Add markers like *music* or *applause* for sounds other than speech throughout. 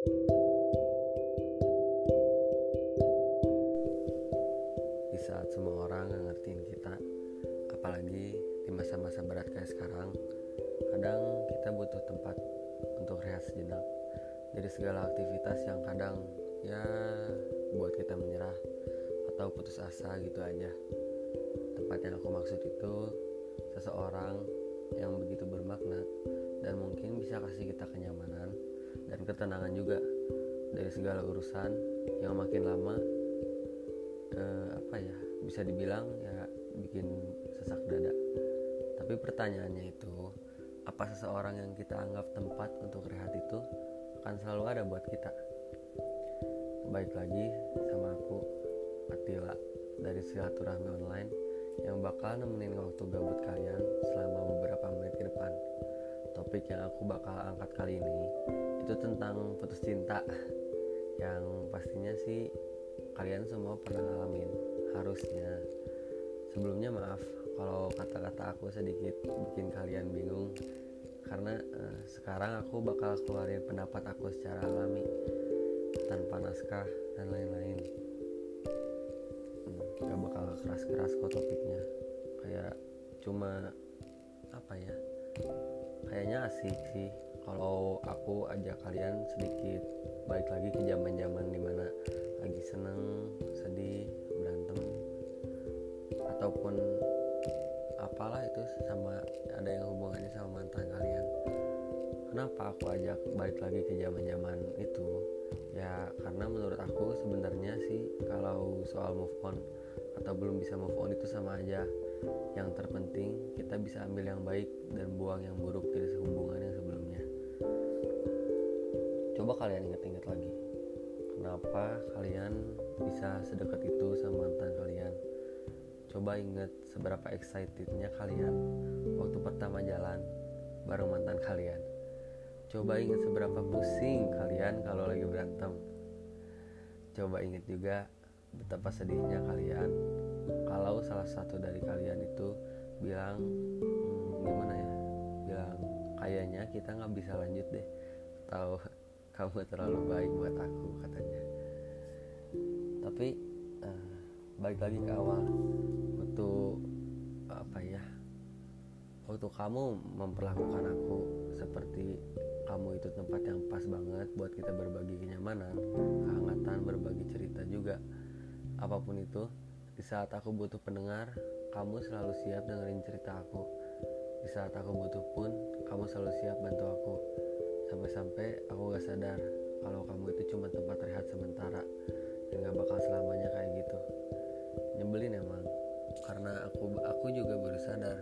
Di saat semua orang ngertiin kita, apalagi di masa-masa berat kayak sekarang, kadang kita butuh tempat untuk rehat sejenak dari segala aktivitas yang kadang ya buat kita menyerah atau putus asa gitu aja. Tempat yang aku maksud itu seseorang yang begitu bermakna dan mungkin bisa kasih kita kenyamanan dan ketenangan juga dari segala urusan yang makin lama eh, apa ya bisa dibilang ya bikin sesak dada. Tapi pertanyaannya itu apa seseorang yang kita anggap tempat untuk rehat itu akan selalu ada buat kita? Baik lagi sama aku Atila dari silaturahmi online yang bakal nemenin waktu gabut kalian topik yang aku bakal angkat kali ini itu tentang putus cinta. *laughs* Yang pastinya sih kalian semua pernah ngalamin harusnya. Sebelumnya maaf kalau kata-kata aku sedikit bikin kalian bingung karena uh, sekarang aku bakal keluarin pendapat aku secara alami tanpa naskah dan lain-lain. Hmm, gak bakal keras-keras kok topiknya. Kayak cuma apa ya kayaknya asik sih. Kalau aku ajak kalian sedikit balik lagi ke zaman zaman di mana lagi seneng sedih berantem ataupun apalah itu sama ada yang hubungannya sama mantan kalian. Kenapa aku ajak balik lagi ke zaman zaman itu? Ya karena menurut aku sebenarnya sih kalau soal move on atau belum bisa move on itu sama aja yang terpenting kita bisa ambil yang baik dan buang yang buruk dari hubungan yang sebelumnya. Coba kalian ingat-ingat lagi kenapa kalian bisa sedekat itu sama mantan kalian? Coba ingat seberapa excitednya kalian waktu pertama jalan bareng mantan kalian. Coba ingat seberapa pusing kalian kalau lagi berantem. Coba ingat juga betapa sedihnya kalian bilang hmm, gimana ya? Bilang kayaknya kita nggak bisa lanjut deh. Atau *laughs* kamu terlalu baik buat aku katanya. Tapi uh, balik lagi ke awal. Waktu apa ya waktu kamu memperlakukan aku seperti kamu itu tempat yang pas banget buat kita berbagi kenyamanan kehangatan berbagi cerita juga. Apa pun itu di saat aku butuh pendengar kamu selalu siap dengerin cerita aku. Di saat aku butuh pun kamu selalu siap bantu aku. Sampai-sampai aku gak sadar kalau kamu itu cuma tempat rehat sementara dan gak bakal selamanya kayak gitu. Nyebelin emang karena aku aku juga baru sadar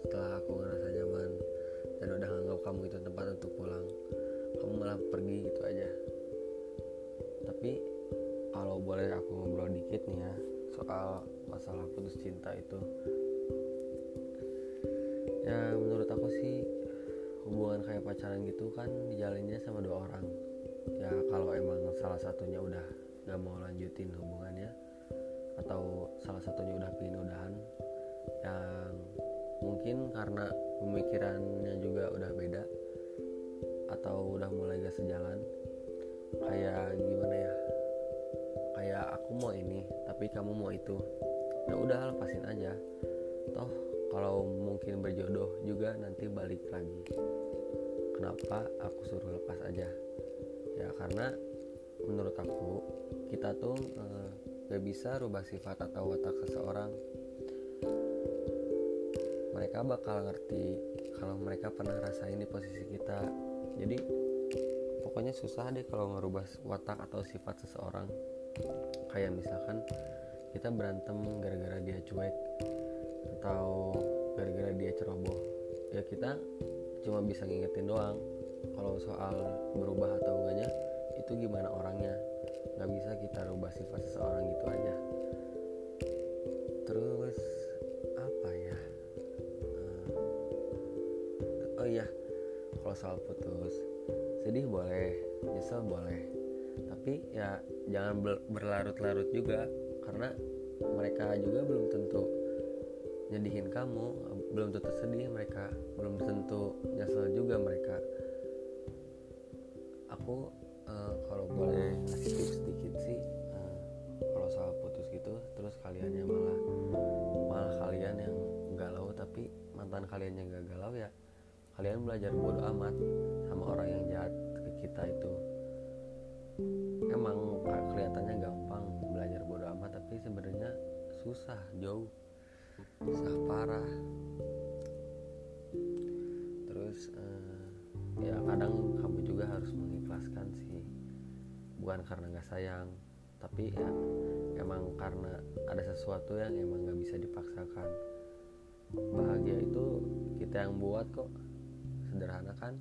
setelah aku ngerasa nyaman dan udah nganggap kamu itu tempat untuk pulang. Kamu malah pergi gitu aja. Tapi kalau boleh aku ngobrol dikit nih ya soal masalah putus cinta itu. Ya menurut aku sih hubungan kayak pacaran gitu kan dijalinnya sama dua orang. Ya kalau emang salah satunya udah gak mau lanjutin hubungannya atau salah satunya udah pingin udahan yang mungkin karena pemikirannya juga udah beda atau udah mulai gak sejalan kayak gimana ya? Kayak aku mau ini tapi kamu mau itu ya udah lepasin aja. Toh kalau mungkin berjodoh juga nanti balik lagi. Kenapa aku suruh lepas aja? Ya karena menurut aku kita tuh eh, gak bisa rubah sifat atau watak seseorang. Mereka bakal ngerti kalau mereka pernah rasain di posisi kita. Jadi pokoknya susah deh kalau ngerubah watak atau sifat seseorang. Kayak misalkan kita berantem gara-gara dia cuek atau gara-gara dia ceroboh. Ya kita cuma bisa ngingetin doang kalau soal berubah atau enggaknya itu gimana orangnya. Nggak bisa kita rubah sifat seseorang gitu aja. Terus apa ya? Uh, oh iya kalau soal putus sedih boleh nyesel boleh. Tapi ya jangan berlarut-larut juga karena mereka juga belum tentu nyedihin kamu belum tentu sedih mereka belum tentu nyesel juga mereka. Aku uh, kalau boleh ngasih tips sedikit sih uh, kalau soal putus gitu terus kaliannya malah malah kalian yang galau tapi mantan kalian yang gak galau ya kalian belajar bodoh amat sama orang yang jahat ke kita itu susah jauh. Susah parah. Terus uh, ya kadang kamu juga harus mengikhlaskan sih. Bukan karena nggak sayang tapi ya emang karena ada sesuatu yang emang nggak bisa dipaksakan. Bahagia itu kita yang buat kok. Sederhana kan